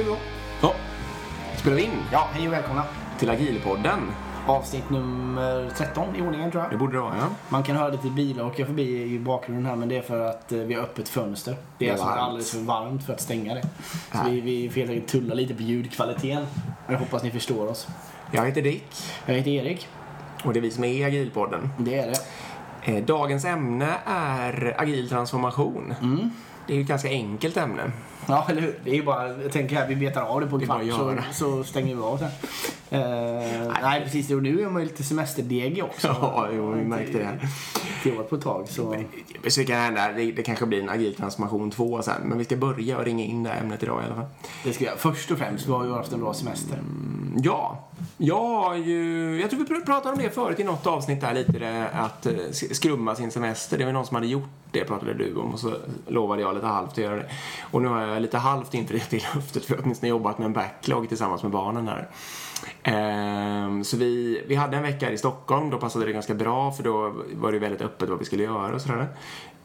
Igång. Ja, spelar vi in Ja, hej och välkomna. till Agilpodden. Avsnitt nummer 13 i ordningen tror Det jag. borde det vara, ja. Man kan höra lite bilar åka förbi i bakgrunden här men det är för att eh, vi har öppet fönster. Det är, Det är alltså varmt. alldeles för varmt för att stänga det. Så Nej. vi, vi får helt enkelt tulla lite på ljudkvaliteten. Jag hoppas ni förstår oss. Jag heter Dick Jag heter Erik. och det är vi som är Agilpodden. Det är det. Eh, Dagens ämne är agil transformation. Mm. Det är ju ett ganska enkelt ämne. Ja, eller hur? Det är ju bara, jag tänker här, vi betar av det på en kvart så, så stänger vi av sen. Eh, nej, precis. Och nu är man ju lite semesterdeg också. Ja, jo, vi märkte det. Inte jobbat på ett tag så. Så det kan hända, det, det kanske blir en agil transformation 2 sen. Men vi ska börja och ringa in det här ämnet idag i alla fall. Det ska jag. Först och främst, vi har ju haft en bra semester. Ja, jag har ju... Jag tror vi pr- pratade om det förut i något avsnitt där lite. Det, att eh, sk- skrumma sin semester. Det var någon som hade gjort det pratade du om och så lovade jag lite halvt att göra det. Och nu har jag lite halvt infriat i luftet för jag har åtminstone jobbat med en backlog tillsammans med barnen här. Ehm, så vi, vi hade en vecka här i Stockholm, då passade det ganska bra för då var det väldigt öppet vad vi skulle göra och sådär.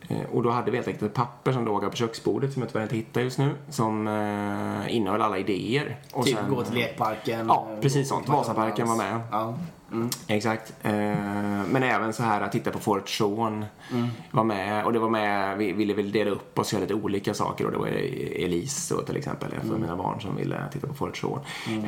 Eh, Och då hade vi helt enkelt ett papper som låg här på köksbordet som jag tyvärr inte hittar just nu som eh, innehöll alla idéer. Och typ sen- gå till lekparken. Ja, eh, precis sånt. på Vasaparken var med. Ja. Mm. Exakt. Eh, men även så här att titta på Fort Sean var med. Och det var med, vi ville väl dela upp oss och göra lite olika saker. Och det var Elise då till exempel, en av mina barn som ville titta på Fort Sean.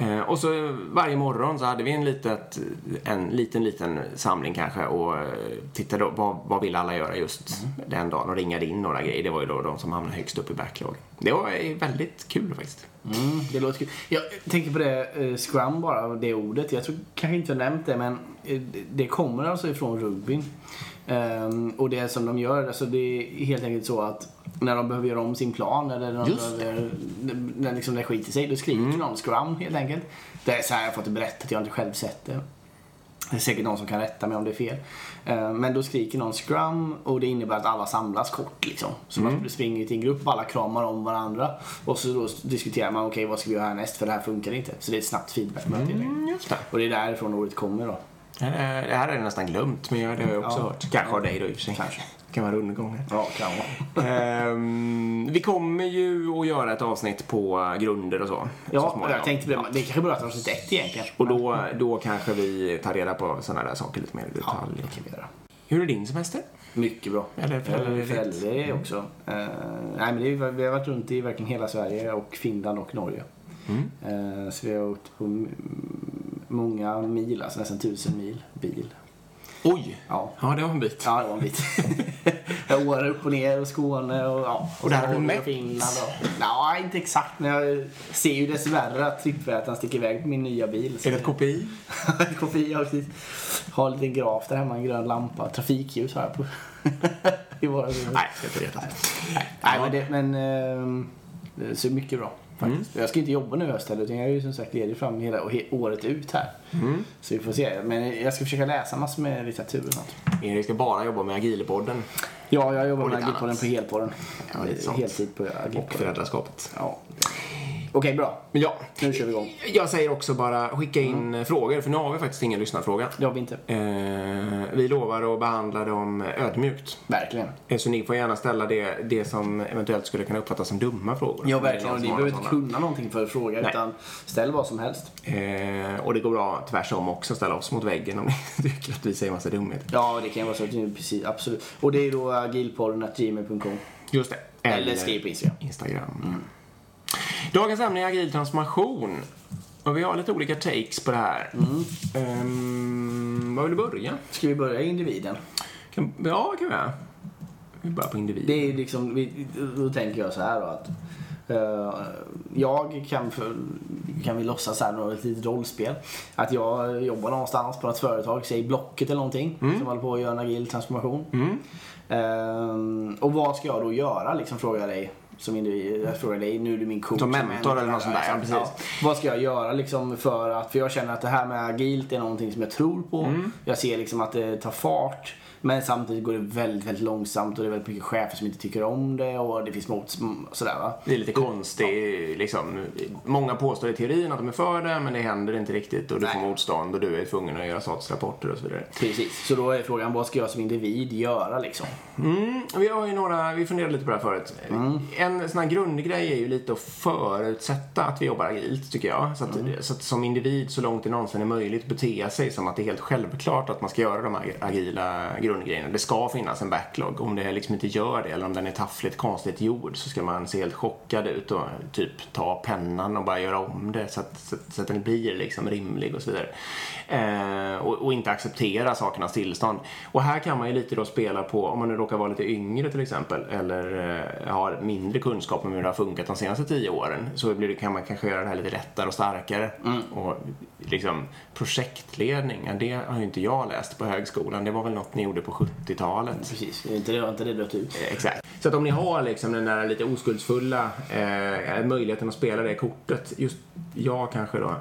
Eh, och så varje morgon så hade vi en, litet, en liten, liten samling kanske och eh, tittade då, vad, vad vill alla göra just den dagen och ringade in några grejer. Det var ju då de som hamnade högst upp i backlog. Det var väldigt kul faktiskt. Mm, det låter kul. Jag tänker på det, eh, scrum bara, det ordet. Jag tror kanske inte jag nämnt det, men eh, det kommer alltså ifrån rugbyn. Ehm, och det som de gör, alltså det är helt enkelt så att när de behöver göra om sin plan eller när, de behöver, när liksom det skiter sig, då skriker de scrum helt enkelt. Det är så här jag har fått det berättat, jag har inte själv sett det. Det är säkert någon som kan rätta mig om det är fel. Eh, Men då skriker någon scrum och det innebär att alla samlas kort liksom. Så man springer till en grupp, alla kramar om varandra. Och så då diskuterar man, okej vad ska vi göra härnäst för det här funkar inte. Så det är ett snabbt feedbackmöte. Mm. Och det är därifrån ordet kommer då. Det här det här har jag nästan glömt, men jag- det har jag också Ja. hört. Kanske av dig då i och för sig. Kanske. Kan vara här. Ja, kan vara. Ehm, vi kommer ju att göra ett avsnitt på grunder och så. så Ja, småningom. jag tänkte det. Det kanske börjar till avsnitt ett egentligen. Och då, då kanske vi tar reda på sådana där saker lite mer i Ja, detalj. det kan vi göra. Hur är din semester? Mycket bra. Eller föräldraledigt. föräldraledigt också. Eh, nej, men är, vi har varit runt i verkligen hela Sverige och Finland och Norge. Mm. Eh, så vi har åkt på många mil, alltså nästan tusen mil bil. Oj! Ja, Ja, det var en bit. ja det var en bit. Åre upp och ner och Skåne och ja. Och där har du mätt? och Finland och... Nej, inte exakt. Men jag ser ju dessvärre att trippvätaren sticker iväg på min nya bil. så Är det ett KPI? en kopia av precis. Har en liten graf där hemma, en grön lampa. Trafikljus har jag på. I våra Nej, jag ska inte veta. Nej, men, det, men ehm, det ser mycket bra faktiskt. Jag ska inte jobba nu i höst heller, utan jag är ju som sagt ledig fram hela och he, året ut här. Mm. Så vi får se. Men jag ska försöka läsa massor med litteratur och sånt. Erik ska bara jobba med agilpodden Ja, jag jobbar Och med agilpodden annat. på helpodden. Ja. Heltid på och agilpodden. föräldraskapet. Ja. Okej, bra. Men ja, Nu kör vi igång. jag säger också bara skicka in eh, frågor, för nu har vi faktiskt ingen lyssnarfråga. Det har vi inte. Eh, vi lovar att behandla dem ödmjukt. Verkligen. Eh, Så ni får gärna ställa det, det som eventuellt skulle kunna uppfattas som dumma frågor. Ja, Om det är verkligen. någon ni som har behöver inte kunna någonting för att fråga, utan ställ vad som helst. Eh, och det går bra tvärsom också, ställa oss mot väggen om ni tycker att vi säger massa dumheter. Ja, det kan vara så. att ni- Precis, absolut. Och det är då agilpodden.gmail.com. Just det. Eller skriv på Instagram. Instagram. Dagens ämne är agil transformation. Och vi har lite olika takes på det här. Mm. Ehm, vad vill du börja? Ska vi börja i individen? Kan, ja, kan vi göra. Vi börjar på individ. Det är liksom, vi- då tänker jag så här då att eh, jag kan, för, kan vi låtsas här då, ett litet rollspel. Att jag jobbar någonstans på något företag, säg Blocket eller någonting, som håller på att göra en agil transformation. Mm. Eh, och vad ska jag då göra liksom, frågar jag dig. Som individ, jag frågar dig, nu är du min coach. Som mentor eller något sånt där, ja, precis. Vad ska jag göra liksom för att, för jag känner att det här med agilt är någonting som jag tror på. Mm. Jag ser liksom att det tar fart. Men samtidigt går det väldigt, väldigt långsamt och det är väldigt mycket chefer som inte tycker om det och det finns mot sådär va. Det är lite konstigt, liksom. Många påstår i teorin att de är för det, men det händer inte riktigt och du Nej. får motstånd och du är tvungen att göra statusrapporter och så vidare. Precis, så då är frågan vad ska jag som individ göra liksom? Mm, vi har ju några, vi funderade lite på det här förut. En sån här grundgrej är ju lite att förutsätta att vi jobbar agilt tycker jag. Så att, så att som individ så långt det någonsin är möjligt bete sig som att det är helt självklart att man ska göra de här agila grundgrejerna. Det ska finnas en backlog. Om det liksom inte gör det eller om den är taffligt konstigt gjord så ska man se helt chockad ut och typ ta pennan och bara göra om det så att, så så att den blir liksom rimlig och så vidare. Eh, och, och inte acceptera sakernas tillstånd. Och här kan man ju lite då spela på, om man nu råkar vara lite yngre till exempel eller eh, har mindre kunskap om hur det har funkat de senaste tio åren så blir det, kan man kanske göra det här lite lättare och starkare. Och liksom projektledning, det har ju inte jag läst på högskolan. Det var väl något ni gjorde på 70-talet. Precis, inte det, har inte det dött ut? Eh, Exakt. Så att om ni har liksom den där lite oskuldsfulla eh, möjligheten att spela det kortet. Just jag kanske då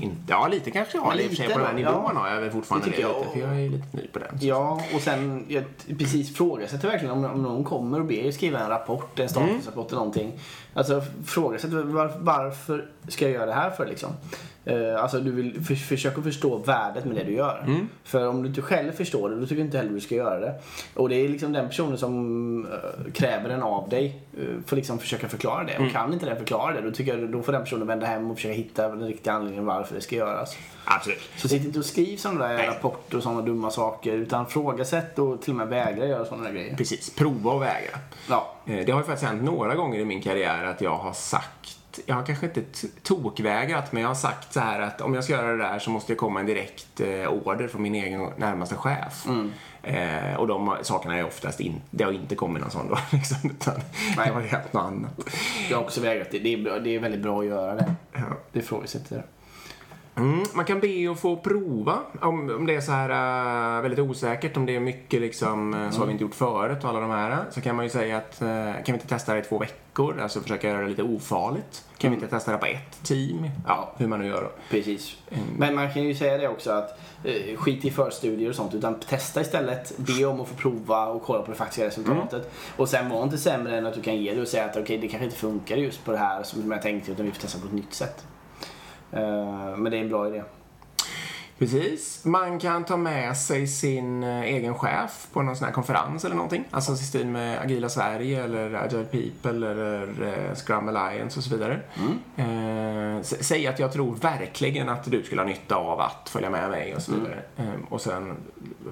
inte, ja lite kanske jag har i och för sig på den här nivån ja. har jag väl fortfarande Det det, lite, för jag är lite ny på den. Ja, och sen jag precis frågasätter verkligen om, om någon kommer och ber er skriva en rapport, en statusrapport eller någonting. Alltså frågasätter var, varför ska jag göra det här för liksom? Eh, alltså du vill för, försöka förstå värdet med det du gör. För om du inte själv förstår det, då tycker jag inte heller du ska göra det. Och det är liksom den personen som eh, kräver den av dig, uh, får liksom försöka förklara det. Och kan inte den förklara det, då tycker jag då får den personen vända hem och försöka hitta den riktiga anledningen varför det ska göras. Absolut. Så sitt inte och skriv sådana där Nej. rapporter och sådana dumma saker. Utan frågasätt och till och med vägra göra sådana där grejer. Precis, prova och vägra. Ja, Det har ju faktiskt hänt några gånger i min karriär att jag har sagt, jag har kanske inte tokvägrat, men jag har sagt så här att om jag ska göra det där så måste det komma en direkt eh, order från min egen närmaste chef. Eh, och de sakerna är oftast inte, det har inte kommit någon sån då liksom, utan Nej. det har hänt något annat. jag har också vägrat det. Det är, det är väldigt bra att göra det. Ja. Det ifrågasätter jag. Mm, man kan be att få prova om, om det är så här äh, väldigt osäkert, om det är mycket liksom, äh, så har vi inte gjort förut och alla de här. Så kan man ju säga att äh, kan vi inte testa det i två veckor, alltså försöka göra det lite ofarligt. Kan vi inte testa det på ett team? Ja, hur man nu gör då. Precis. Men man kan ju säga det också att skit i förstudier och sånt utan testa istället. Be om att få prova och kolla på det faktiska resultatet. Och sen var inte sämre än att du kan ge det och säga att okej det kanske inte funkar just på det här som jag tänkte utan vi får testa på ett nytt sätt. Eh, men det är en bra idé. Precis. Man kan ta med sig sin eh, egen chef på någon sån här konferens eller någonting. Alltså i stil med Agila Sverige eller Agile People eller eh, Scrum Alliance och så vidare. Eh, s- säg att jag tror verkligen att du skulle ha nytta av att följa med mig och så vidare. Eh, och sen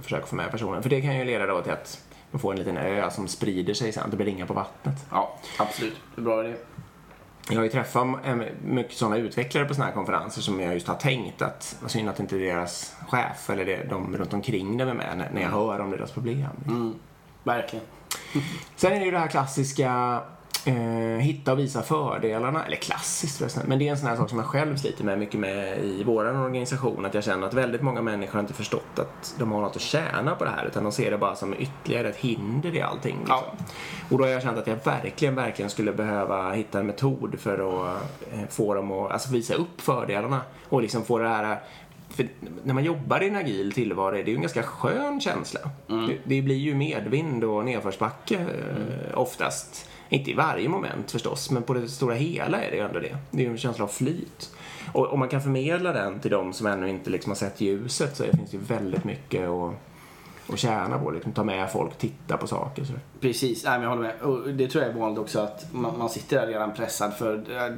försöka få med personen. För det kan ju leda då till att man får en liten ö som sprider sig sen. Det blir ringar på vattnet. Ja, absolut. Det är bra idé. Jag har ju träffat mycket sådana utvecklare på sådana här konferenser som jag just har tänkt att vad synd att inte deras chef eller det, de runt omkring dem är med när, när jag hör om deras problem. Mm, verkligen. Sen är det ju det här klassiska eh, hitta och visa fördelarna. Eller klassiskt förresten. Men det är en sån här sak som jag själv sliter med mycket med i vår organisation. Att jag känner att väldigt många människor har inte förstått att de har något att tjäna på det här. Utan de ser det bara som ytterligare ett hinder i allting. Liksom. Ja. Och då har jag känt att jag verkligen, verkligen skulle behöva hitta en metod för att eh, få dem att alltså visa upp fördelarna. Och liksom få det här för när man jobbar i en agil tillvaro är det ju en ganska skön känsla. Det, det blir ju medvind och nedförsbacke eh, oftast. Inte i varje moment förstås, men på det stora hela är det ju ändå det. Det är ju en känsla av flyt. Och om man kan förmedla den till de som ännu inte liksom har sett ljuset så finns det ju väldigt mycket att, att tjäna på. Liksom, ta med folk, titta på saker. Så. Precis, nej, men jag håller med. Och det tror jag är vanligt också att man, man sitter där redan pressad för eh,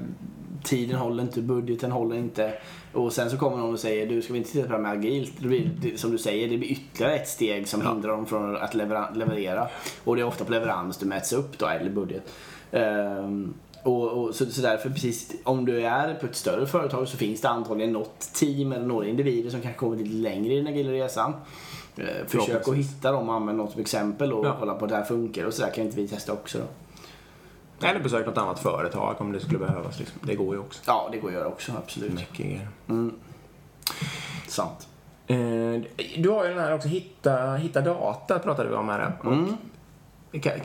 tiden håller inte, budgeten håller inte. Och sen så kommer någon och säger du ska vi inte titta på det här med agilt? Det blir, det, som du säger, det blir ytterligare ett steg som hindrar dem från att levera, leverera. Och det är ofta på leverans du mäts upp då, eller budget. Ehm, och, och, så, så därför precis, om du är på ett större företag så finns det antagligen något team eller några individer som kanske kommit lite längre i den agila resan. Eh, Försök att hitta dem och använda något som exempel och Ja. kolla på att det här funkar och så där kan inte vi testa också då. Eller besök något annat företag om det skulle behövas. Liksom. Det går ju också. Ja, det går att göra också, absolut. Mycket grejer. Sant. Eh, Du har ju den här också, hitta, hitta data pratade vi om här. Mm.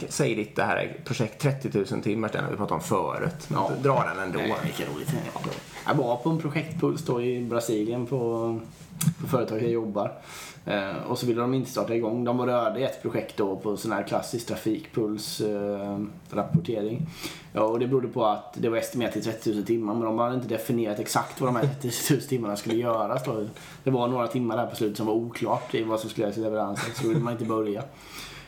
Säg ditt det här är projekt 30 000 timmar den vi pratade om förut. Men Ja. Dra den ändå. Nej, vilken roligt. Jag var på en projektpuls då i Brasilien på på företaget jag jobbar. Eh, och så ville de inte starta igång. De var rörde i ett projekt då på sån här klassisk trafikpulsrapportering. Eh, ja, och det berodde på att det var estimerat till 30 000 timmar men de hade inte definierat exakt vad de här 30 000 timmarna skulle göras. Då. Det var några timmar där på slutet som var oklart i vad som skulle göras i leveransen så då ville man inte börja.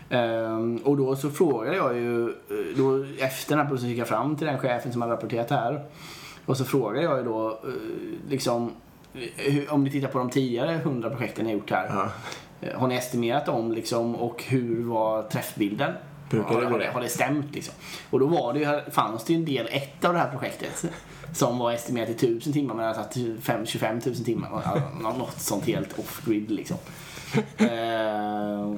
Um, och då så frågade jag ju, eh, då, efter den här processen gick jag fram till den chefen som hade rapporterat det här. Och så frågade jag ju då, eh, liksom, om ni tittar på de tidigare 100 projekten ni har gjort här. Ja. Uh, har ni estimerat dem liksom och hur var träffbilden? Brukar har, det vara det, har det stämt liksom? Och då var det ju, fanns det ju en del ett av det här projektet som var estimerat till 1000 timmar men jag satt 25 25 000 timmar. Nå- Något sånt helt off-grid liksom. Eh,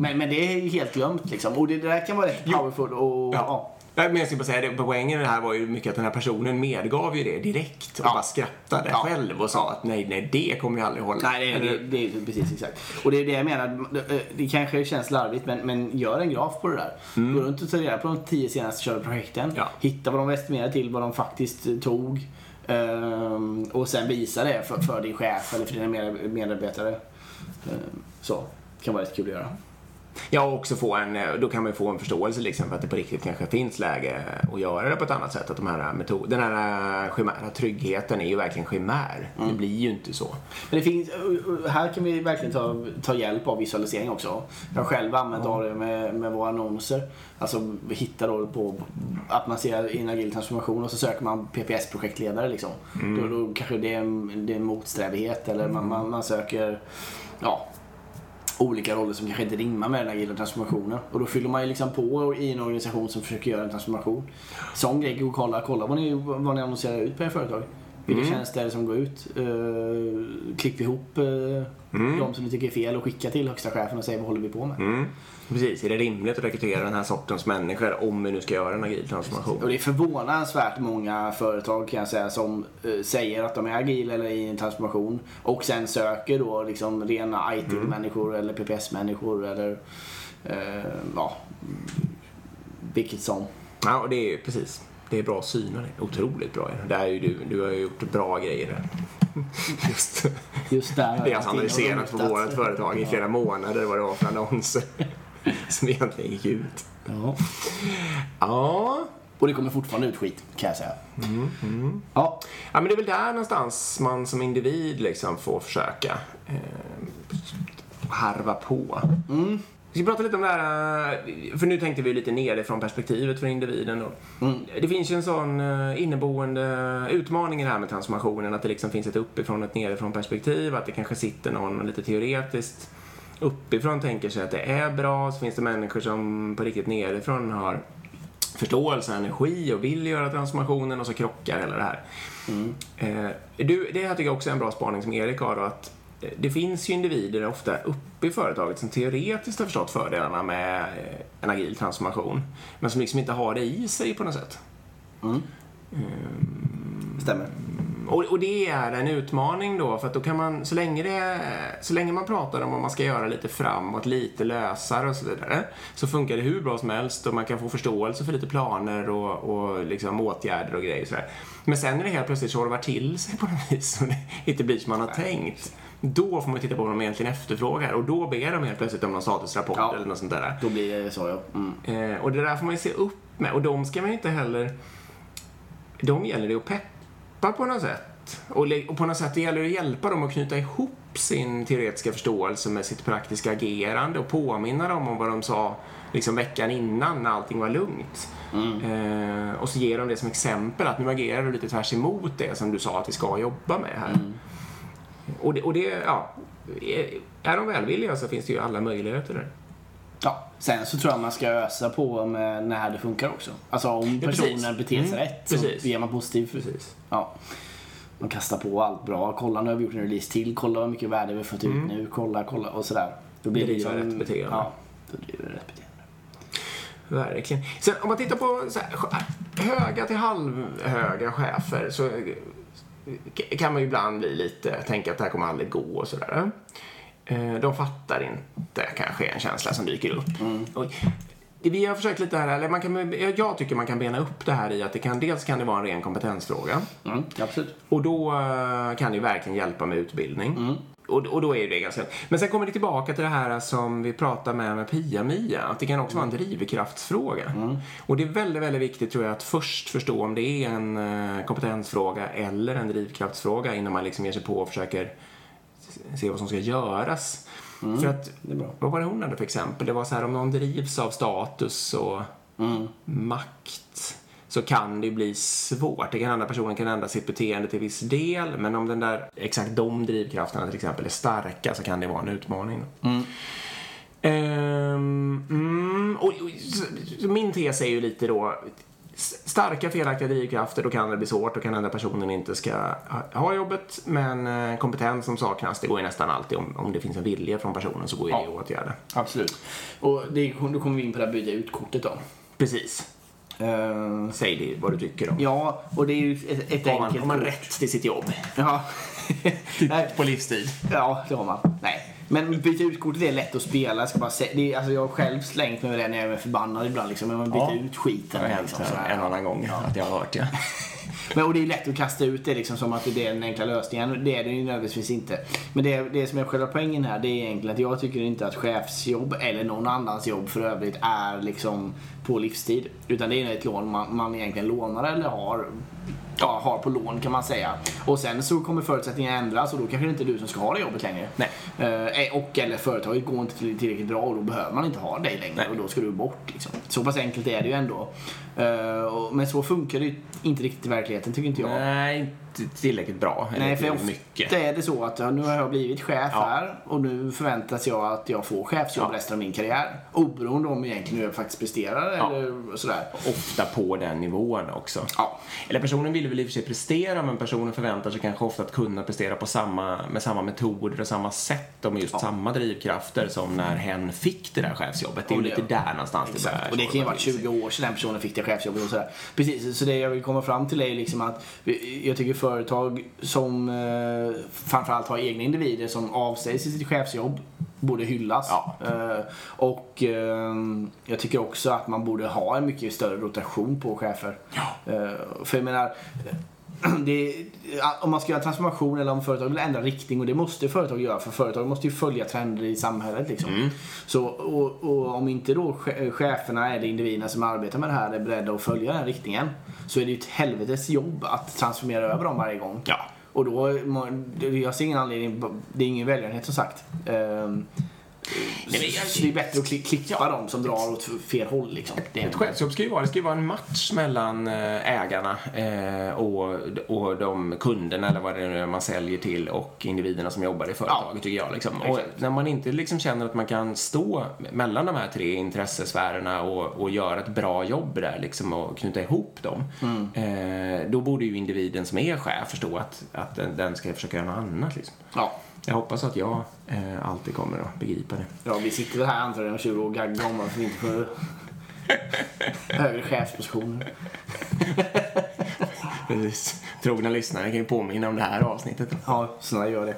men, men det är ju helt glömt liksom. Och det där kan vara rätt powerful och ja. Men jag skulle bara säga det, poängen i det här var ju mycket att den här personen medgav ju det direkt och Ja. bara skrattade Ja. själv och sa att nej, nej, det kommer jag aldrig hålla. Nej, det, det, det är precis exakt. Och det är det jag menar. Det, det kanske känns larvigt, men, men gör en graf på det där. Gå runt och ta reda på de tio senaste körda projekten. Mm. Ja. Hitta vad de estimerade till, vad de faktiskt eh, tog. Ehm, och sen visa det för, för din chef eller för dina med- medarbetare. Ehm, så. kan vara rätt kul att göra. Ja, och också få en, eh, då kan man ju få en förståelse liksom för att det på riktigt kanske finns läge att göra det på ett annat sätt. Att de här metod, den här eh, chimära tryggheten är ju verkligen chimär. Mm. Det blir ju inte så. Men det finns, här kan vi verkligen ta, ta hjälp av visualisering också. Jag själv använt av det med, med våra annonser. Alltså vi hittar då på att man ser in agil transformation och så söker man PPS-projektledare liksom. Då, då kanske det är, en- det är en motsträvighet eller man, man, man söker ja, olika roller som kanske inte rimmar med den agila transformationen. Och då fyller man ju liksom på i en organisation som försöker göra en transformation. Sån grej, gå och kolla, kolla vad ni, vad ni annonserar ut på er företag. Vilka tjänster är det som går ut? Uh, klippa ihop uh, de som ni tycker är fel och skicka till högsta chefen och säga vad håller vi på med. Mm. Precis, är det rimligt att rekrytera den här sortens människor om vi nu ska göra en agil transformation? Och det är förvånansvärt många företag kan jag säga som eh, säger att de är agila eller i en transformation och sen söker då liksom rena IT-människor eller PPS-människor eller eh, ja, vilket som. Ja, och det är ju precis. Det är bra syner. Otroligt bra. Där är ju du, du har ju gjort bra grejer där. Just Just där har Vi har analyserat på vårt företag i flera månader vad det var för annonser som egentligen gick ut. Ja. Ja. Och det kommer fortfarande ut skit kan jag säga. Mm, Ja, ja, men det är väl där någonstans man som individ liksom får försöka eh, harva på. Vi ska prata lite om det här, eh, för nu tänkte vi lite nerifrån perspektivet för individen då. Det finns ju en sån eh, inneboende utmaning i det här med transformationen, att det liksom finns ett uppifrån och ett nerifrån perspektiv, att det kanske sitter någon lite teoretiskt uppifrån tänker sig att det är bra, så finns det människor som på riktigt nerifrån har förståelse, energi och vill göra transformationen och så krockar hela det här. Eh, du, det här tycker jag också är en bra spaning som Erik har då, att det finns ju individer ofta uppe i företaget som teoretiskt har förstått fördelarna med eh, en agil transformation, men som liksom inte har det i sig på något sätt. stämmer. Och, och det är en utmaning då, för att då kan man, så länge, det, så länge man pratar om vad man ska göra lite framåt, lite lösare och så vidare, så funkar det hur bra som helst och man kan få förståelse för lite planer och, och liksom åtgärder och grejer sådär. Men sen när det helt plötsligt tjorvar till sig på något vis och det inte blir som man har tänkt, då får man titta på vad de egentligen efterfrågar och då ber de helt plötsligt om någon statusrapport Ja. eller något sånt där. Då blir det så ja. Mm. Eh, och det där får man ju se upp med. Och de ska man ju inte heller... De gäller det att peppa på något sätt. Och, och på något sätt det gäller det att hjälpa dem att knyta ihop sin teoretiska förståelse med sitt praktiska agerande och påminna dem om vad de sa liksom veckan innan när allting var lugnt. Eh, och så ger de det som exempel att nu agerar du lite tvärs emot det som du sa att vi ska jobba med här. Och, det, och det, ja, är, de välvilliga så finns det ju alla möjligheter där. Ja, sen så tror jag man ska ösa på med när det funkar också. Alltså om Ja, personen beter sig Mm, rätt så precis. ger man positiv. Precis. Ja. Man kastar på allt bra. Kolla nu har vi gjort en release till. Kolla hur mycket värde vi har fått ut nu. Kolla, kolla och sådär. Då blir det Driva liksom, rätt beteende. Ja, då driver det rätt beteende. Verkligen. Sen om man tittar på här, höga till halvhöga chefer så kan man ju ibland bli lite, tänka att det här kommer aldrig gå och sådär. Eh, De fattar inte kanske en känsla som dyker upp. Och vi har försökt lite här, eller man kan, jag tycker man kan bena upp det här i att det kan, dels kan det vara en ren kompetensfråga. Mm, absolut. Och då eh, kan det ju verkligen hjälpa med utbildning. Och, och då är det ganska... Men sen kommer det tillbaka till det här som vi pratade med med Pia-Mia, att det kan också vara en drivkraftsfråga. Och det är väldigt, väldigt viktigt tror jag att först förstå om det är en eh, kompetensfråga eller en drivkraftsfråga innan man liksom ger sig på och försöker se vad som ska göras. För att, vad var det hon hade för exempel? Det var så här om någon drivs av status och Mm. makt så kan det bli svårt. Det kan hända personen kan ändra sitt beteende till viss del men om den där, exakt de drivkrafterna till exempel är starka så kan det vara en utmaning. Mm. Ehm, mm, och, och, så, så min tes är ju lite då Starka felaktiga drivkrafter, då kan det bli svårt. Då kan hända personen inte ska ha- jobbet. Men eh, kompetens som saknas, det går ju nästan alltid. Om, om det finns en vilja från personen så går ju det att åtgärda. Absolut. Och det, då kommer vi in på det här byta ut kortet då. Precis. Eh, Säg det, vad du tycker om. ja, och det är ju ett, ett Har man, enkelt har man rätt till sitt jobb? Ja. Nej, På livstid? ja, det har man. Nej. Men byta ut kortet är lätt att spela. Jag, ska bara säga, det är, alltså jag har själv slängt mig med det när jag är förbannad ibland. Liksom, men man byter Ja. ut skiten. Det har liksom, en annan gång att jag har hört ja. Men, och det är lätt att kasta ut det liksom som att det är den enkla lösningen. Det är det ju nödvändigtvis inte. Men det, det som är själva poängen här det är egentligen att jag tycker inte att chefsjobb eller någon annans jobb för övrigt är liksom på livstid. Utan det är ett lån man, man egentligen lånar eller har Ja, har på lån kan man säga. Och sen så kommer förutsättningarna ändras och då kanske det inte är du som ska ha det jobbet längre. Nej. Eh, och eller företaget går inte till- tillräckligt bra och då behöver man inte ha dig längre Nej. och då ska du bort. Liksom. Så pass enkelt är det ju ändå. Eh, och- men så funkar det ju inte riktigt i verkligheten tycker inte jag. Nej, tillräckligt bra. Eller Nej, för ofta mycket. är det så att ja, nu har jag blivit chef Ja. här och nu förväntas jag att jag får chefsjobb Ja. resten av min karriär. Oberoende om egentligen hur jag faktiskt presterar Ja. eller sådär. Ofta på den nivån också. Ja. Eller personen vill väl i och för sig prestera men personen förväntar sig kanske ofta att kunna prestera på samma, med samma metoder och samma sätt och med just samma drivkrafter som när hen fick det där chefsjobbet. Det är ju lite där någonstans det börjar. Och det kan ju varit 20 år sedan den personen fick det chefsjobbet och sådär. Precis, så det jag vill komma fram till är liksom att jag tycker företag som eh, framförallt har egna individer som avsäger sig sitt chefsjobb borde hyllas. Ja. Eh, och eh, jag tycker också att man borde ha en mycket större rotation på chefer. Ja. Eh, för jag menar, det, om man ska göra transformation eller om företag vill ändra riktning och det måste företag göra för företag måste ju följa trender i samhället. Liksom. Mm. Så, och, och om inte då che- cheferna eller individerna som arbetar med det här är beredda att följa den riktningen så är det ju ett helvetes jobb att transformera över dem varje gång. Ja. Och då, jag ser ingen anledning, det är ingen välgörenhet som sagt. Nej, men jag- det är bättre att kli- klippa dem som drar åt fel håll liksom. Det är Ett chefsjobb ska ju vara, det ska ju vara en match mellan eh, ägarna eh, och, och de kunderna eller vad det nu är man säljer till och individerna som jobbar i företaget tycker jag. Liksom. Och när man inte liksom känner att man kan stå mellan de här tre intressesfärerna och, och göra ett bra jobb där liksom, och knyta ihop dem. Eh, då borde ju individen som är chef förstå att, att den, den ska försöka göra något annat. Liksom. Ja. Jag hoppas att jag eh, alltid kommer att begripa det. Ja, vi sitter väl här antagligen om 20 år och gaggar om varför vi inte får högre chefspositioner. Precis. Trogna lyssnare kan ju påminna om det här avsnittet. Ja, snälla gör det.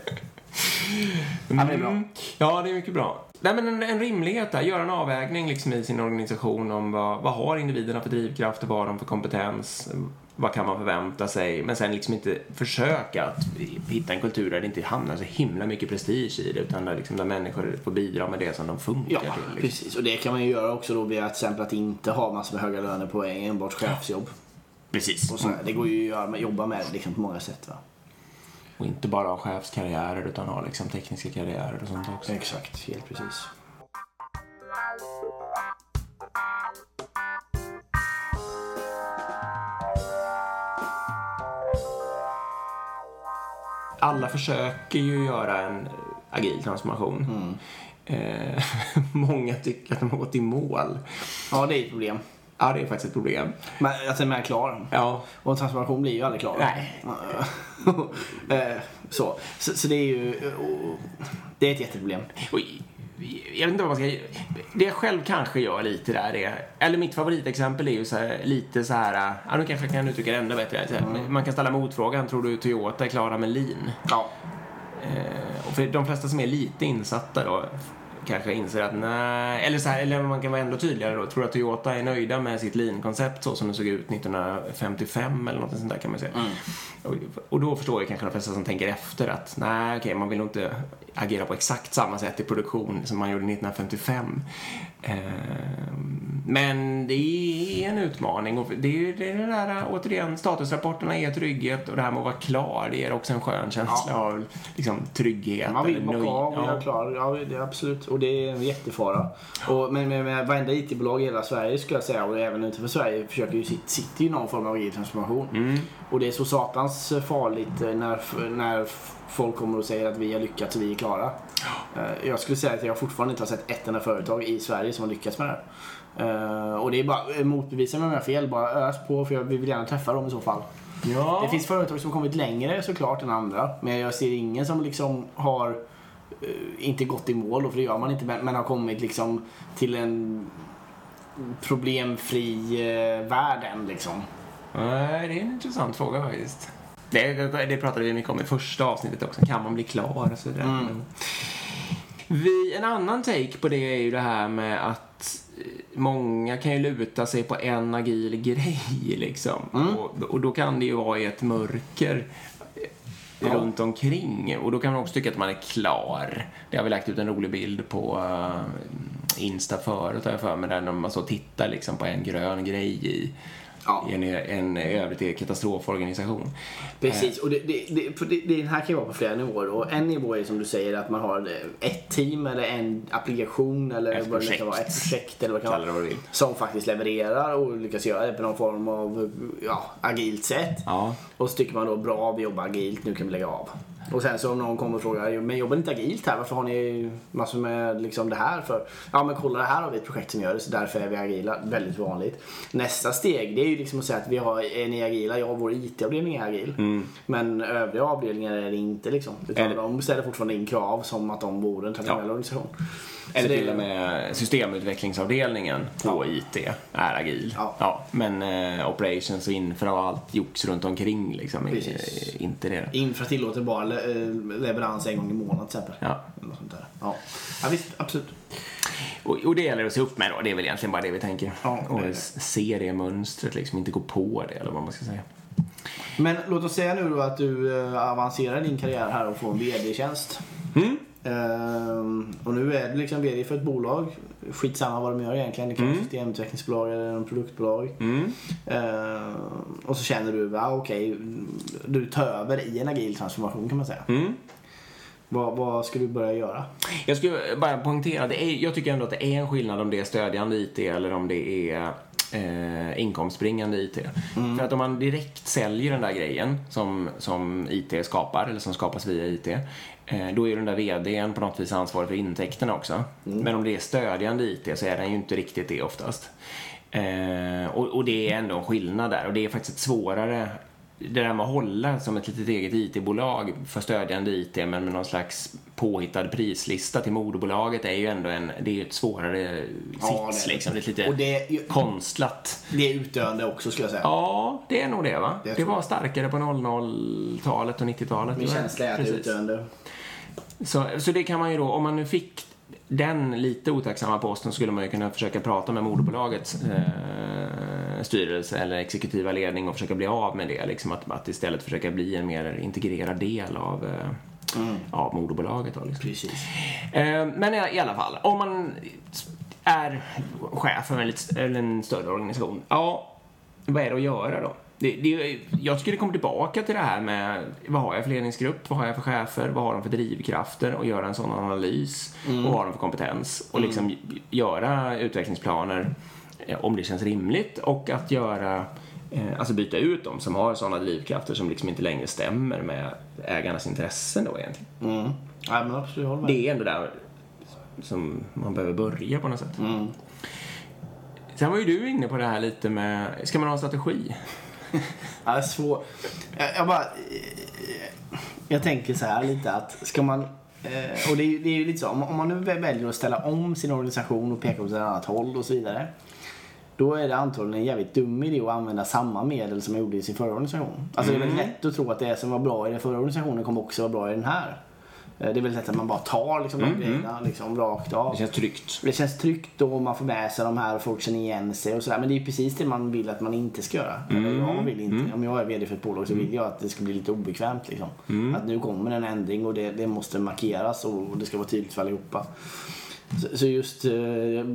Ja, men det är bra. Mm. Ja, det är mycket bra. Nej, men en, en rimlighet där. Göra en avvägning liksom i sin organisation om vad, vad har individerna för drivkrafter, vad har de för kompetens, vad kan man förvänta sig, men sen liksom inte försöka att hitta en kultur där det inte hamnar så himla mycket prestige i det, utan där, liksom, där människor får bidra med det som de funkar Ja, till. Liksom. precis. Och det kan man ju göra också då via till exempel att inte ha massor med höga löner på enbart chefsjobb. Precis. Och så, det går ju att jobba med liksom på många sätt. Va? Och inte bara ha chefskarriärer utan ha liksom tekniska karriärer och sånt också. Exakt, helt precis. Alla försöker ju göra en agil transformation. Eh, många tycker att de har gått i mål. Ja, det är ett problem. Ja, det är faktiskt ett problem. Men att den är klar. Ja, Och en transformation blir ju aldrig klar. Nej. Eh, så. så. Så det är ju... Det är ett jätteproblem. och jag vet inte vad man ska... Det jag själv kanske gör lite där är... Eller mitt favoritexempel är ju så här, lite så här... Ja, nu kanske jag kan uttrycka det ännu bättre. Här, Man kan ställa motfrågan, tror du Toyota är klara med lean? Ja. Eh, och för de flesta som är lite insatta då kanske inser att nej, eller så här, eller man kan vara ändå tydligare då. Tror att Toyota är nöjda med sitt lean-koncept så som det såg ut 1955 eller något sånt där kan man säga. Mm. Och, och då förstår jag kanske de flesta som tänker efter att nej, okej, man vill nog inte agera på exakt samma sätt i produktion som man gjorde 1955. Eh, men det är en utmaning och det är ju det, det där, återigen, statusrapporterna är trygghet och det här med att vara klar, det ger också en skön känsla av liksom, trygghet. Man vill nöj- av och ja. klar. Ja, det är absolut. Och det är en jättefara. Och, men med, med varenda IT-bolag i hela Sverige skulle jag säga och även utanför Sverige försöker ju sitt, sitter ju någon form av agil transformation. Mm. Och det är så satans farligt eh, när, när folk kommer och säger att vi har lyckats och vi är klara. Eh, Jag skulle säga att jag fortfarande inte har sett ett enda företag i Sverige som har lyckats med det här. Eh, Och det är bara, motbevisa mig om jag har fel, bara ös på för jag vi vill gärna träffa dem i så fall. Ja. Det finns företag som har kommit längre såklart än andra. Men jag ser ingen som liksom har inte gått i mål, för det gör man inte, men, men har kommit liksom till en problemfri eh, värld än liksom. Nej, det är en intressant fråga faktiskt. Det, det pratade vi mycket om i första avsnittet också. Kan man bli klar och så vidare. Mm. Men Vi, en annan take på det är ju det här med att eh, många kan ju luta sig på en agil grej liksom. Mm. Och, och då kan det ju vara i ett mörker eh, Ja. runt omkring. Och då kan man också tycka att man är klar. Det har vi lagt ut en rolig bild på eh, Insta förut har jag för mig. Där man så alltså tittar liksom på en grön grej i, Ja. i en, en övrigt katastroforganisation. Precis, och det, det, det, för det, det här kan ju vara på flera nivåer. Och en nivå är som du säger att man har eh, ett team eller en applikation eller Ett vad det nu kan projekt. vara, ett projekt eller vad det kan vara. Som faktiskt levererar och lyckas göra det på någon form av ja, agilt sätt. Ja. Och så tycker man då bra, vi jobbar agilt, nu kan vi lägga av. Och sen så om någon kommer och frågar, men jobbar ni inte agilt här? Varför har ni massor med liksom det här för? Ja men kolla det här har vi ett projekt som gör det så därför är vi agila. Väldigt vanligt. Nästa steg det är ju liksom att säga att vi har, är ni agila? Ja vår IT-avdelning är agil. Men övriga avdelningar är det inte liksom. Utan Eller- de ställer fortfarande in krav som att de vore en traditionell organisation. Eller det- till och med systemutvecklingsavdelningen på IT är agil. Ja. men eh, operations och infra och allt jox runt omkring liksom är är inte det. Infra tillåter bara le- eh, leverans en gång i månaden till exempel. Ja. Eller sånt där. Ja. ja visst, absolut. Och, och det gäller att se upp med då. Det är väl egentligen bara det vi tänker. Ja, det och det. se det mönstret liksom, inte gå på det eller vad man ska säga. Men låt oss säga nu då att du eh, avancerar din karriär här och får en VD-tjänst. Mm. Ehm, och nu är du liksom VD för ett bolag. Skitsamma vad de gör egentligen. Det kan vara Mm. systemutvecklingsbolag eller en produktbolag. Mm. Ehm, och så känner du, ja okej, du tar över i en agil transformation kan man säga. Mm. Vad, vad ska du börja göra? Jag skulle bara poängtera, det är, jag tycker ändå att det är en skillnad om det är stödjande IT eller om det är eh, inkomstbringande IT. För att om man direkt säljer den där grejen som, som IT skapar, eller som skapas via IT, då är den där VDn på något vis ansvarig för intäkterna också. Men om det är stödjande IT så är den ju inte riktigt det oftast. Eh, och, och det är ändå en skillnad där och det är faktiskt ett svårare det där med att hålla som ett litet eget IT-bolag för stödjande IT men med någon slags påhittad prislista till moderbolaget är ju ändå en, det är ju ett svårare Ja, sits det liksom. Det är lite Och det, är ju- konstlat. det är utdöende också skulle jag säga. Ja, det är nog det va? Det Det, var starkare på 00-talet och 90-talet. Min känsla är att det är utdöende. Så, så det kan man ju då, om man nu fick den lite otacksamma posten skulle man ju kunna försöka prata med moderbolagets eh, styrelse eller exekutiva ledning och försöka bli av med det. Liksom att, att istället försöka bli en mer integrerad del av, eh, av moderbolaget. Då, liksom. Precis. Eh, men i, alla fall, om man är chef för en, lite, en större organisation, ja, vad är det att göra då? Det, det, jag det kommer tillbaka till det här med vad har jag för ledningsgrupp, vad har jag för chefer, vad har de för drivkrafter och göra en sån analys och vad har de för kompetens och liksom göra utvecklingsplaner eh, om det känns rimligt och att göra eh, Alltså byta ut dem som har sådana drivkrafter som liksom inte längre stämmer med ägarnas intressen då egentligen. Mm. Ja, men absolut, jag håller med. Det är ändå där som man behöver börja på något sätt. Mm. Sen var ju du inne på det här lite med, ska man ha en strategi? Ja, svårt. Jag, jag bara... eh, Jag tänker så här lite att ska man... eh, Och det är, ju- det är ju lite så, om, man nu väljer att ställa om sin organisation och peka åt ett annat håll och så vidare. Då är det antagligen en jävligt dum idé att använda samma medel som man gjorde i sin förra organisation. Alltså det är väldigt lätt att tro att det som var bra i den förra organisationen kommer också vara bra i den här. Eh, Det är väldigt lätt att man bara tar liksom, de grejerna liksom, rakt av. Det känns tryggt. Det känns tryggt och man får med sig de här och folk känner igen sig och sådär. Men det är ju precis det man vill att man inte ska göra. Eller jag vill inte. Om jag är VD för ett bolag så vill jag att det ska bli lite obekvämt. Liksom. Att nu kommer en ändring och det, det måste markeras och det ska vara tydligt för allihopa. Så, så just, eh,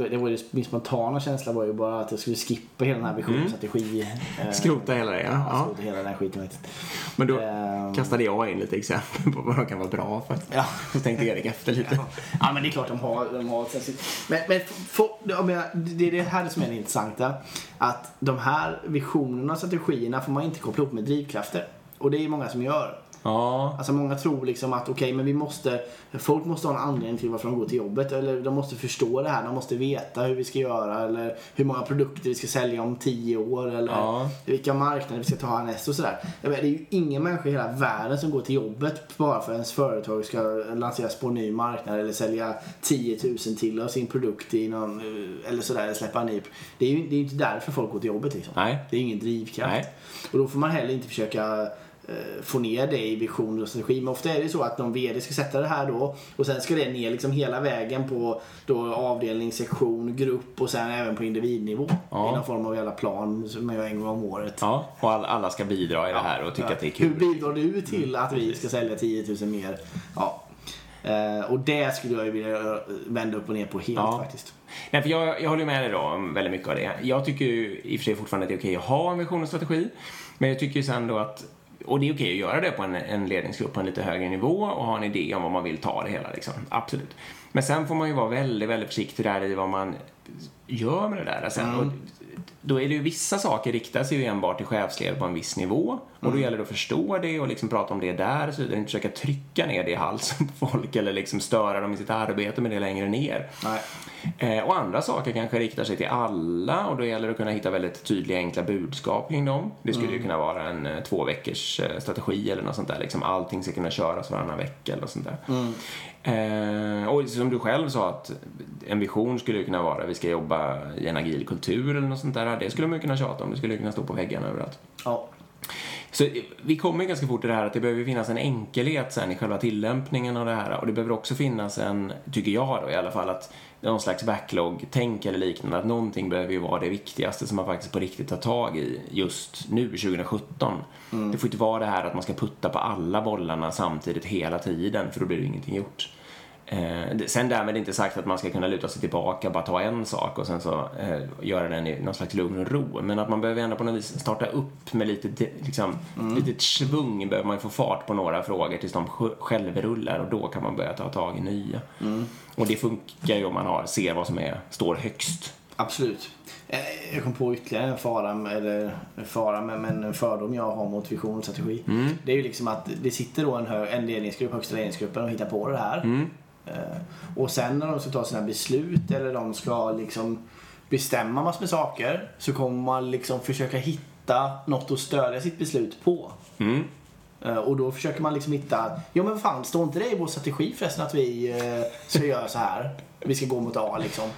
det var ju, min spontana känsla var ju bara att jag skulle skippa hela den här visionsstrategi. eh, Skrota hela det, ja. Ja, ja. skrota hela den här skiten faktiskt. Men då Ehm. kastade jag in lite exempel på vad de kan vara bra för. Ja. Så tänkte Erik efter lite. Ja men det är klart de har, de har Men, men menar, det är det här som är det intressanta. Att de här visionerna och strategierna får man inte koppla ihop med drivkrafter. Och det är många som gör. Ja. Alltså många tror liksom att okej men vi måste, folk måste ha en anledning till varför de går till jobbet. Eller de måste förstå det här, de måste veta hur vi ska göra. Eller hur många produkter vi ska sälja om tio år. Eller Ja. vilka marknader vi ska ta härnäst och sådär. Det är ju ingen människa i hela världen som går till jobbet bara för att ens företag ska lanseras på en ny marknad eller sälja 10 000 till av sin produkt i någon, eh, eller sådär, eller släppa en ny. Det är ju det är inte därför folk går till jobbet liksom. Nej. Det är ingen drivkraft. Nej. Och då får man heller inte försöka få ner det i vision och strategi. Men ofta är det så att någon VD ska sätta det här då och sen ska det ner liksom hela vägen på då avdelning, sektion, grupp och sen även på individnivå. Ja. I någon form av jävla plan som man gör en gång om året. Ja, och all, alla ska bidra i det här och tycka Ja. att det är Hur kul. bidrar du till att vi ska sälja 10 000 mer? Ja. Eh, och det skulle jag ju vilja vända upp och ner på helt Ja. faktiskt. Nej, för jag, jag håller med dig då om väldigt mycket av det. Jag tycker ju i och för sig fortfarande att det är okej att ha en vision och strategi. Men jag tycker ju sen då att, och det är okej att göra det på en, en ledningsgrupp på en lite högre nivå och ha en idé om vad man vill ta det hela liksom. Absolut. Men sen får man ju vara väldigt, väldigt försiktig där i vad man gör med det där sen. Och då är det ju vissa saker riktar sig ju enbart till chefsled på en viss nivå. Och då gäller det att förstå det och liksom prata om det där och så vidare. Inte försöka trycka ner det i halsen på folk eller liksom störa dem i sitt arbete med det längre ner. Eh, och andra saker kanske riktar sig till alla och då gäller det att kunna hitta väldigt tydliga enkla budskap kring dem. Det skulle ju kunna vara en eh, två veckors eh, strategi eller något sånt där. Liksom allting ska kunna köras varannan vecka eller något sånt där. Eh, och som du själv sa att en vision skulle ju kunna vara vi ska jobba i en agil kultur eller något sånt där. Det skulle man ju kunna tjata om. Det skulle ju kunna stå på väggarna överallt. Ja. Så eh, vi kommer ju ganska fort till det här att det behöver finnas en enkelhet sen i själva tillämpningen av det här. Och det behöver också finnas en, tycker jag då i alla fall, att någon slags backlog-tänk eller liknande. Att någonting behöver ju vara det viktigaste som man faktiskt på riktigt tar tag i just nu, 2017. Det får inte vara det här att man ska putta på alla bollarna samtidigt hela tiden, för då blir det ingenting gjort. Eh, sen därmed inte sagt att man ska kunna luta sig tillbaka och bara ta en sak och sen så eh, göra den i någon slags lugn och ro. Men att man behöver ändå på något vis starta upp med lite, liksom, lite svung behöver man få fart på några frågor tills de sj- självrullar och då kan man börja ta tag i nya. Och det funkar ju om man har, ser vad som är, står högst. Absolut. Eh, Jag kom på ytterligare en fara, eller en fara, men, en fördom jag har mot vision och strategi. Det är ju liksom att det sitter då en, hö- en ledningsgrupp, högsta ledningsgruppen och hittar på det här. Eh, Och sen när de ska ta sina beslut eller de ska liksom bestämma massor med saker så kommer man liksom försöka hitta något att stödja sitt beslut på. Eh, Och då försöker man liksom hitta, ja men fan, står inte det i vår strategi förresten att vi eh, ska göra så här? Vi ska gå mot A liksom.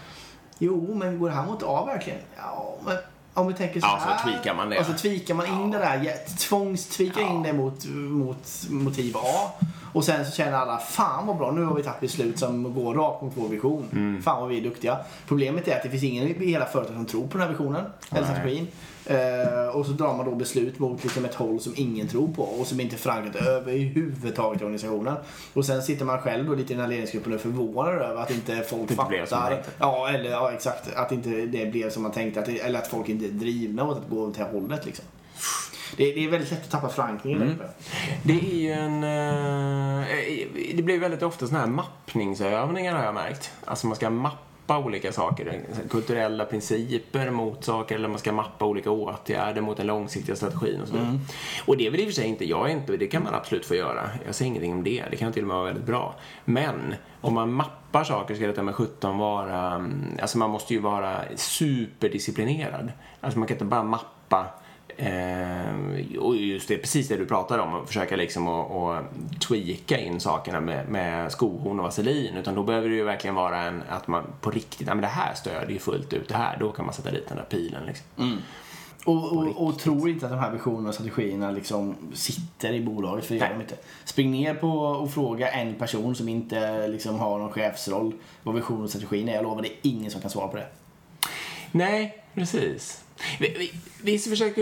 Jo, men vi går här mot A verkligen? Ja, men om vi tänker så Ja, så här. tweakar man det. Och så tweakar man in det där, ja, tvångstweakar in det mot, mot motiv A. Och sen så känner alla, fan vad bra, nu har vi tagit beslut som går rakt mot vår vision. Mm. Fan vad vi är duktiga. Problemet är att det finns ingen i hela företaget som tror på den här visionen, eller strategin. Eh, och så drar man då beslut mot liksom ett håll som ingen tror på och som inte är förankrat överhuvudtaget i organisationen. Och sen sitter man själv då lite i den här ledningsgruppen och är förvånad över att inte folk Det inte blev som man fattar. tänkte. Ja, eller ja, exakt. Att inte det blev som man tänkte. Att det, eller att folk inte är drivna åt att gå åt det här hållet liksom. Det, det är väldigt lätt att tappa förankringen Mm. Det är ju en... eh, det blir väldigt ofta såna här mappningsövningar har jag märkt. Alltså man ska mappa olika saker. Kulturella principer mot saker eller man ska mappa olika åtgärder mot den långsiktiga strategin och så vidare. Och det är väl i och för sig inte, jag är inte, det kan man absolut få göra. Jag säger ingenting om det, det kan till och med vara väldigt bra. Men om man mappar saker ska detta med 17 vara, mm, alltså man måste ju vara superdisciplinerad. Alltså man kan inte bara mappa Eh, och just det, precis det du pratar om, att försöka liksom att, att tweaka in sakerna med, med skohorn och vaselin. Utan då behöver det ju verkligen vara en, att man på riktigt, ja men det här stödjer ju fullt ut det här, då kan man sätta dit den där pilen liksom. Och, och, och tror inte att de här visionerna och strategierna liksom sitter i bolaget, för det gör de inte. Spring ner på och fråga en person som inte liksom har någon chefsroll vad visionen och strategin är. Jag lovar, det är ingen som kan svara på det. Nej, precis. Vi, vi, vi försöker.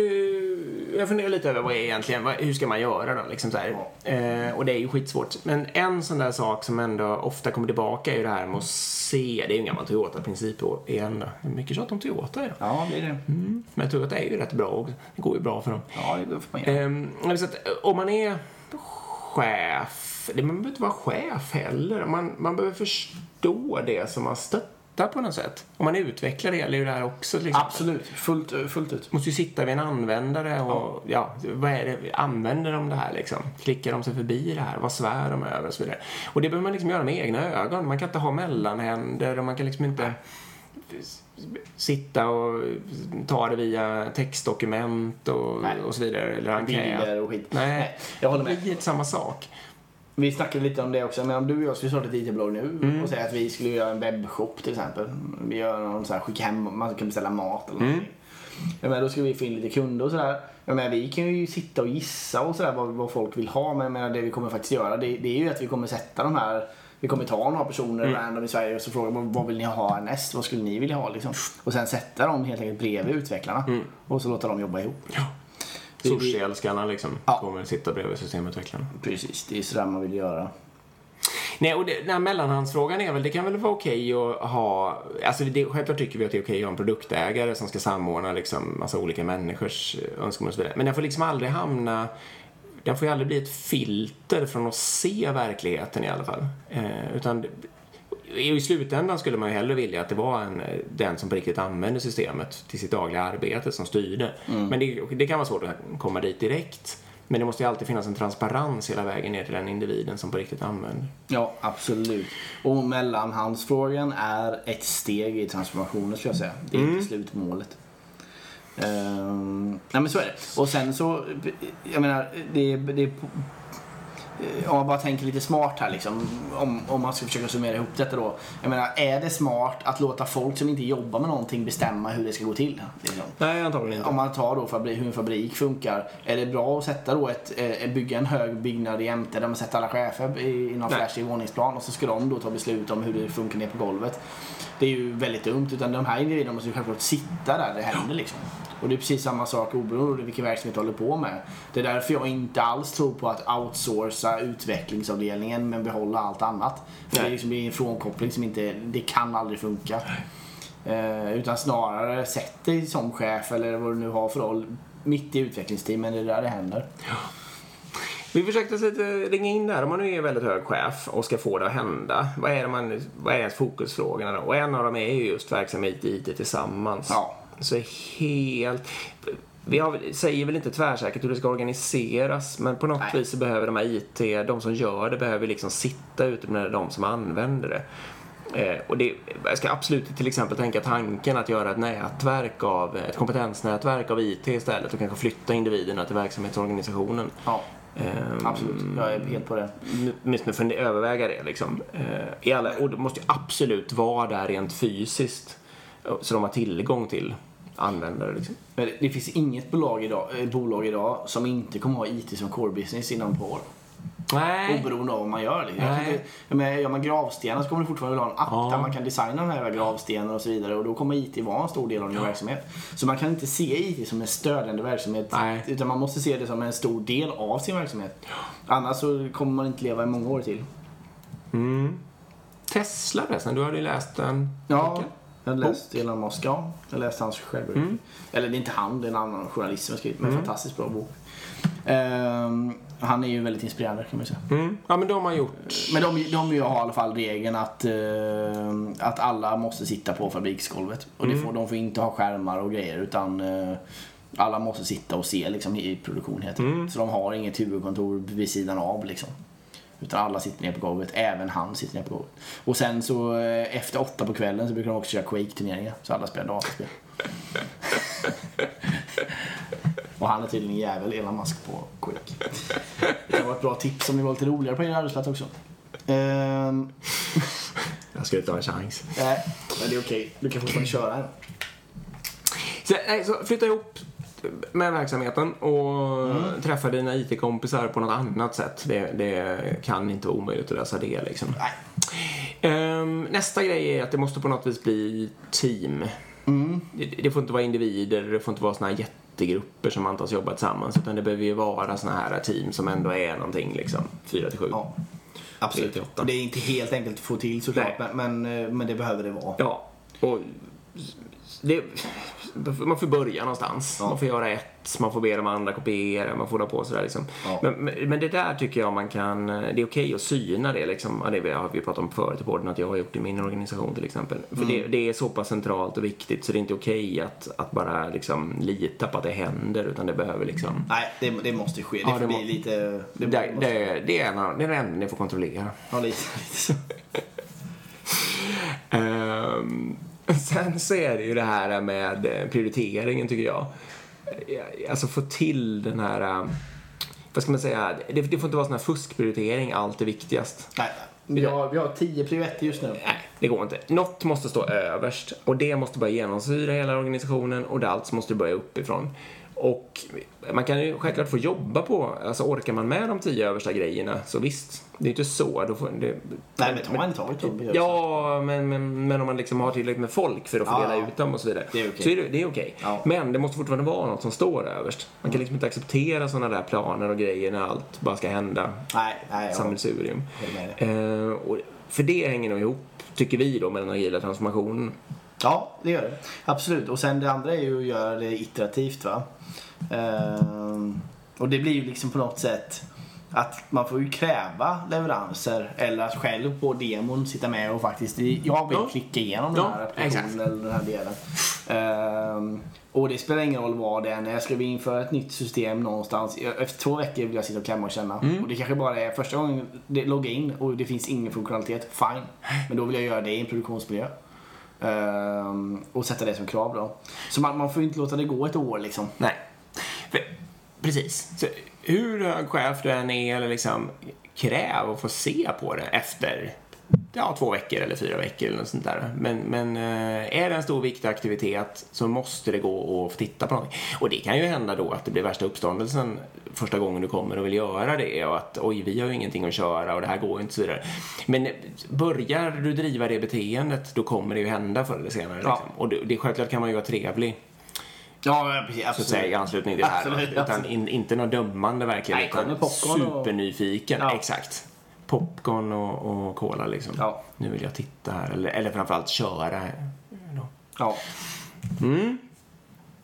Jag funderar lite över vad är egentligen, vad, hur ska man göra då? Liksom så. Eh, och det är ju skitsvårt. Men en sån där sak som ändå ofta kommer tillbaka är ju det här med att se. Det är ju en gammal Toyota-princip igen. då. Mycket tjat om Toyota idag. Ja, det är det. Mm. Men Toyota är ju rätt bra också. Det går ju bra för dem. Ja, det får man göra. Ehm, så att, eh, om man är chef, man behöver inte vara chef heller. Man, man behöver förstå det som man stöttar på något sätt. Om man utvecklar det gäller ju det här också. Liksom. Absolut, fullt, fullt ut. måste ju sitta vid en användare och ja, vad är det, använder de det här liksom? Klickar de sig förbi det här? Vad svär de över och så vidare. Och det behöver man liksom göra med egna ögon. Man kan inte ha mellanhänder och man kan liksom inte sitta och ta det via textdokument och, Nej. och så vidare. Eller enkät. Bilder och skit. Nej, jag håller med. Det blir samma sak. Vi snackade lite om det också, men om du och jag skulle starta ett IT-bolag nu Mm. och säga att vi skulle göra en webbshop till exempel. Vi gör någon så här, skicka hem, man kan beställa mat eller Mm. någonting. Ja, men då skulle vi få in lite kunder och sådär. Ja, men vi kan ju sitta och gissa och sådär vad, vad folk vill ha. Men jag menar, det vi kommer faktiskt göra det, det är ju att vi kommer sätta de här vi kommer ta några personer Mm. random i Sverige och så fråga vad, vad vill ni ha härnäst? Vad skulle ni vilja ha liksom? Och sen sätta dem helt enkelt bredvid utvecklarna. Mm. Och så låta dem jobba ihop. Ja. Sushi-älskarna liksom Ja. kommer sitta bredvid systemutvecklarna. Precis, det är sådär man vill göra. Nej, och det, den här mellanhandsfrågan är väl, det kan väl vara okej att ha, alltså det, självklart tycker vi att det är okej att ha en produktägare som ska samordna liksom massa olika människors önskemål och så vidare. Men den får liksom aldrig hamna, den får ju aldrig bli ett filter från att se verkligheten i alla fall. Eh, utan i slutändan skulle man ju hellre vilja att det var en, eh, den som på riktigt använder systemet till sitt dagliga arbete som styrde. Men det, det kan vara svårt att komma dit direkt. Men det måste ju alltid finnas en transparens hela vägen ner till den individen som på riktigt använder. Ja, absolut. Och mellanhandsfrågan är ett steg i transformationen skulle jag säga. Det är Mm. inte slutmålet. Ehm, nej men så är det. Och sen så, jag menar, det, det om man bara tänker lite smart här liksom. Om, om man ska försöka summera ihop detta då. Jag menar, är det smart att låta folk som inte jobbar med någonting bestämma hur det ska gå till? Liksom? Nej, antagligen Om man tar då fabri- hur en fabrik funkar. Är det bra att sätta då ett, eh, bygga en hög byggnad jämte där man sätter alla chefer i, i någon flashig våningsplan och så ska de då ta beslut om hur det funkar ner på golvet. Det är ju väldigt dumt. Utan de här individerna måste ju självklart sitta där det händer liksom. Och det är precis samma sak oberoende vilken verksamhet du håller på med. Det är därför jag inte alls tror på att outsourca utvecklingsavdelningen men behålla allt annat. För det är liksom en frånkoppling som inte, det kan aldrig funka. Eh, utan snarare sätt dig som chef eller vad du nu har för roll mitt i utvecklingsteamen, det är där det händer. Vi försökte lite ringa in där, om man nu är väldigt hög chef och ska få det att hända. Vad är, det man, vad är ens fokusfrågorna då? Och en av dem är ju just verksamhet i IT tillsammans. Ja. Så helt... Vi har, säger väl inte tvärsäkert hur det ska organiseras, men på något Nej. vis så behöver de här IT, de som gör det, behöver liksom sitta ute med de som använder det. Eh, och det, jag ska absolut till exempel tänka tanken att göra ett nätverk av, ett kompetensnätverk av IT istället och kanske flytta individerna till verksamhetsorganisationen. Ja, Ehm, absolut. Jag är helt på det. Åtminstone för överväga det liksom. Eh, alla, och det måste ju absolut vara där rent fysiskt. eh, Så de har tillgång till användare liksom. Men det- finns inget bolag idag, eh, bolag idag som inte kommer ha IT som core business inom ett par år. Nej. Oberoende av vad man gör. Jag kan Nej. menar, gör man gravstenar så kommer du fortfarande vilja ha en app Ja. där man kan designa de här gravstenarna och så vidare. Och då kommer IT vara en stor del av din verksamhet. Så man kan inte se IT som en stödjande verksamhet. Nej. Utan man måste se det som en stor del av sin verksamhet. Annars så kommer man inte leva i många år till. Mm. Tesla förresten, du hade ju läst den Ja. Jag har läst Elon Musk, ja. Jag läste hans självbiografi. Mm. Eller det är inte han, det är en annan journalist som har skrivit. Men en fantastiskt bra bok. Ehm, han är ju väldigt inspirerande kan man ju säga. Mm. Ja men de har gjort... Men de, de har i alla fall regeln att, eh, att alla måste sitta på fabriksgolvet. Och det får, de får inte ha skärmar och grejer utan eh, alla måste sitta och se liksom, i produktion enkelt. Så de har inget huvudkontor vid sidan av liksom. Utan alla sitter ner på golvet, även han sitter ner på golvet. Och sen så eh, efter åtta på kvällen så brukar de också köra Quake-turneringar. Så alla spelar dataspel. och han är tydligen en jävel, Elon Musk, på Quake. Det vara ett bra tips om ni var lite roligare på er arbetsplats också. Ehm, Jag ska inte ha en chans. nej, men det är okej. Du kan fortfarande köra här. Så, nej, så flytta ihop med verksamheten och Mm. träffa dina IT-kompisar på något annat sätt. Det, det kan inte vara omöjligt att lösa det liksom. Ehm, nästa grej är att det måste på något vis bli team. Mm. Det, det får inte vara individer, det får inte vara såna här jättegrupper som antas jobba tillsammans. Utan det behöver ju vara såna här team som ändå är någonting liksom. Fyra till sju. Ja. Absolut. Tre till åtta. Och det är inte helt enkelt att få till såklart, men, men, eh, men det behöver det vara. Ja, och det, man får börja någonstans. Ja. Man får göra ett, man får be de andra kopiera, man får hålla på sådär liksom. Ja. Men, men det där tycker jag man kan, det är okej att syna det liksom. Ja, Det har vi pratat om förut i podden att jag har gjort i min organisation till exempel. För Mm. det, det är så pass centralt och viktigt så det är inte okej att, att bara liksom lita på att det händer utan det behöver liksom Nej, det, det måste ske. Det Ja, får bli lite... Det, det, måste, det, det, är en, det enda ni får kontrollera. Ja, lite, lite så. Ehm, sen så är det ju det här med eh, prioriteringen tycker jag. Eh, Alltså få till den här, eh, vad ska man säga, det, får inte vara sån här fuskprioritering allt är viktigast. Nej, vi har, vi har tio privetter just nu. Nej, det går inte. Något måste stå överst och det måste börja genomsyra hela organisationen och det allt måste börja uppifrån. Och man kan ju självklart få jobba på, alltså orkar man med de tio översta grejerna så visst, det är inte så. Då får, det, Nej, men ta en tag till. behövs. Ja, men, men, men om man liksom har tillräckligt med folk för att fördela ja. ut dem och så vidare. Det är okej. Så är det, det är okej. Ja. Men det måste fortfarande vara något som står överst. Man kan liksom inte acceptera sådana där planer och grejer när allt bara ska hända. Nej, nej. Sammelsurium. Eh, och för det hänger nog ihop, tycker vi då, med den agila transformationen. Ja, det gör det. Absolut. Och sen det andra är ju att göra det iterativt. va. Ehm, och det blir ju liksom på något sätt att man får ju kräva leveranser eller att själv på demon sitta med och faktiskt, jag vill Ja. klicka igenom Ja, den här applikationen eller den här delen. Ehm, och det spelar ingen roll vad det är. När jag ska införa ett nytt system någonstans. Efter två veckor vill jag sitta och klämma och känna. Mm. Och det kanske bara är första gången det loggar in och det finns ingen funktionalitet. Fine. Men då vill jag göra det i en produktionsmiljö. Ehm, och sätta det som krav då. Så man, man får ju inte låta det gå ett år liksom. Nej. För, precis. Så, hur hög chef du än är, eller liksom, kräv att få se på det efter ja, två veckor eller fyra veckor eller något sånt där. Men, men eh, är det en stor viktig aktivitet så måste det gå att titta på någonting. Och det kan ju hända då att det blir värsta uppståndelsen första gången du kommer och vill göra det och att oj, vi har ju ingenting att köra och det här går ju inte så vidare. Men eh, börjar du driva det beteendet då kommer det ju hända förr eller senare. Ja. Liksom. Och det, det, självklart kan man ju vara trevlig Ja, precis. så att säga, i anslutning till det här. Absolut, utan absolut. in, inte något dömande verkligen. Nej, utan popcorn och- supernyfiken. Ja. Exakt. Popcorn och, och cola liksom. Ja. Nu vill jag titta här. Eller, eller framförallt köra. Då. Ja. Mm.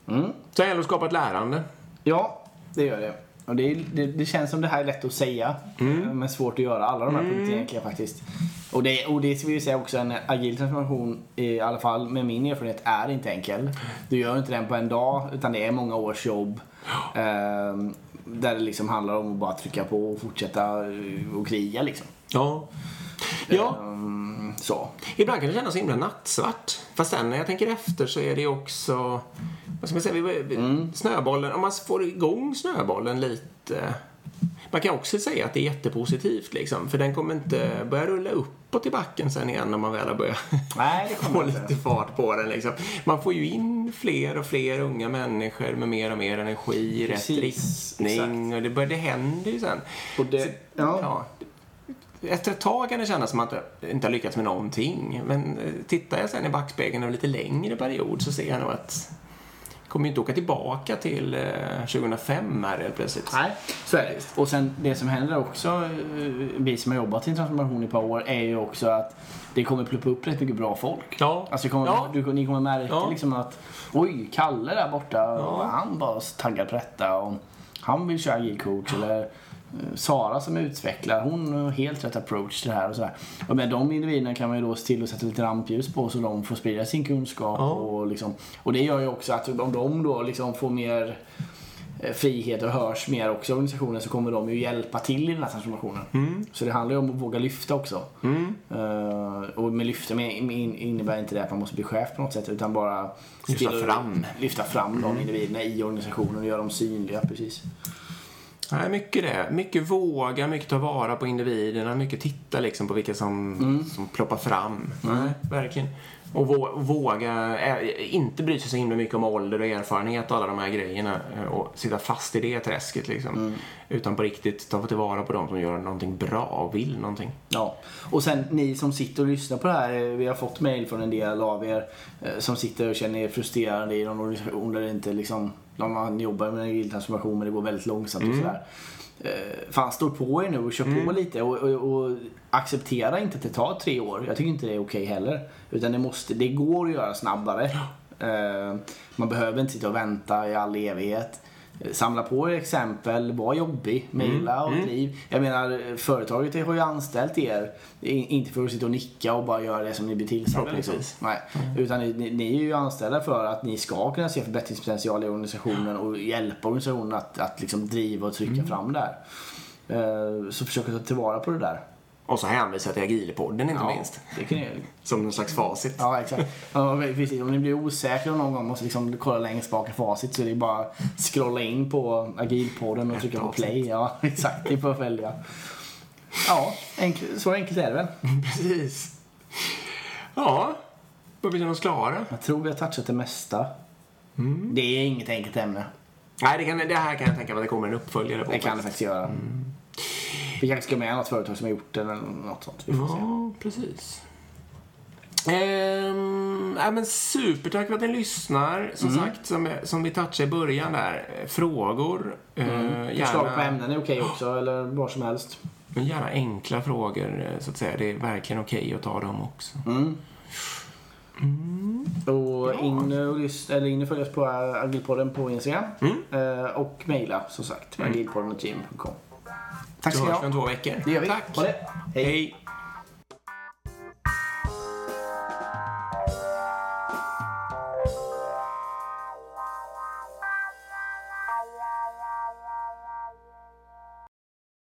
Mm. Sen gäller det att skapa ett lärande. Ja, det gör det. Och det, det, det känns som det här är lätt att säga, Mm. men svårt att göra alla de här punkterna egentligen faktiskt. Och det, och det vill säga också en agil transformation, i alla fall med min erfarenhet, är inte enkel. Du gör inte den på en dag, utan det är många års jobb. ehm, där det liksom handlar om att bara trycka på och fortsätta eh, och kriga liksom. Ja. Ja, Ehm, så. ibland kan det kännas så himla nattsvart. Fast sen när jag tänker efter så är det ju också, vad ska man säga, vi- vi- Mm. snöbollen, om man får igång snöbollen lite. Man kan också säga att det är jättepositivt liksom, för den kommer inte börja rulla uppåt i backen sen igen när man väl har börjat Nej, få lite fart på den liksom. Man får ju in fler och fler unga människor med mer och mer energi i rätt riktning och det, börjar, det händer ju sen. Och det, Så- ja. ja. Efter ett tag kan det kännas som att jag inte har lyckats med någonting. Men eh, tittar jag sen i backspegeln över lite längre period så ser jag nog att jag kommer ju inte åka tillbaka till eh, 2005 här helt plötsligt. Nej, så är det. Och sen det som händer också, eh, vi som har jobbat i en transformation i ett par år, är ju också att det kommer pluppa upp rätt mycket bra folk. Ja. Alltså kommer, Ja. du, ni kommer märka Ja. liksom att oj, Kalle där borta, Ja. han var taggad på detta. Och han vill köra agil coach. Eller eh, Sara som utvecklar, hon har helt rätt approach till det här. Och, sådär. och med de individerna kan man ju då se till att sätta lite rampljus på så de får sprida sin kunskap. Ja. Och, liksom, och det gör ju också att om de då liksom får mer eh, frihet och hörs mer också i organisationen så kommer de ju hjälpa till i den här transformationen. Så det handlar ju om att våga lyfta också. Mm. Eh, och med lyfta med, med in- innebär inte det att man måste bli chef på något sätt utan bara Lyfta fram. lyfta fram de individerna i organisationen och göra dem synliga. Precis. Nej, mycket det. Mycket våga, mycket ta vara på individerna, mycket titta liksom på vilka som, som ploppar fram. Nej, verkligen. Och vå- våga eh, inte bry sig så himla mycket om ålder och erfarenhet och alla de här grejerna eh, och sitta fast i det träsket liksom. Mm. Utan på riktigt ta tillvara på de som gör någonting bra och vill någonting. Ja, och sen ni som sitter och lyssnar på det här. eh, Vi har fått mail från en del av er som sitter och känner er frustrerade i någon organisation där det inte liksom, de man jobbar med en transformation men det går väldigt långsamt och sådär. Eh, Fan, stå på er nu och kör på lite och, och, och acceptera inte att det tar tre år. Jag tycker inte det är okej heller. Utan det, måste, det går att göra snabbare. Eh, Man behöver inte sitta och vänta i all evighet. Samla på er exempel, var jobbig, mejla och driv. Jag menar, företaget har ju anställt er, inte för att sitta och nicka och bara göra det som ni blir tillsagda. Liksom. Nej. Utan ni, ni är ju anställda för att ni ska kunna se förbättringspotential i organisationen och hjälpa organisationen att, att liksom driva och trycka fram det här. Eh, Så försök att ta tillvara på det där. Och så hänvisa till Agilpodden inte Ja, minst. Det kan ni Som någon slags facit. Ja, exakt. Ja, precis. Om ni blir osäkra och någon gång måste liksom kolla längst bak i facit så är det bara att scrolla in på agilpodden och trycka på play. Ja, exakt. Det är bara att välja. Ja, enkelt, så enkelt är det väl. Precis. Ja, börjar vi känna oss klara? Jag tror vi har touchat det mesta. Mm. Det är inget enkelt ämne. Nej, det, kan, det här kan jag tänka mig att det kommer en uppföljare på. Det kan det faktiskt göra. Vi kanske ska med något företag som har gjort det eller något sånt. Vi får se. Ja, precis. Ehm, ja, men supertack för att ni lyssnar. Som Mm. sagt, som, som vi touchade i början där. eh, Frågor. eh, Mm. Förslag på ämnen är okej också, eller vad som helst. men gärna enkla frågor, eh, så att säga. Det är verkligen okej att ta dem också. Mm. Och in och, lyssna, eller in och följ oss på Agilpodden på Instagram. Eh, och mejla som sagt, agilpodden.gmail.com. Tack Så ska ni hörs vi om två veckor. Det gör vi. Tack. Hej. Hej.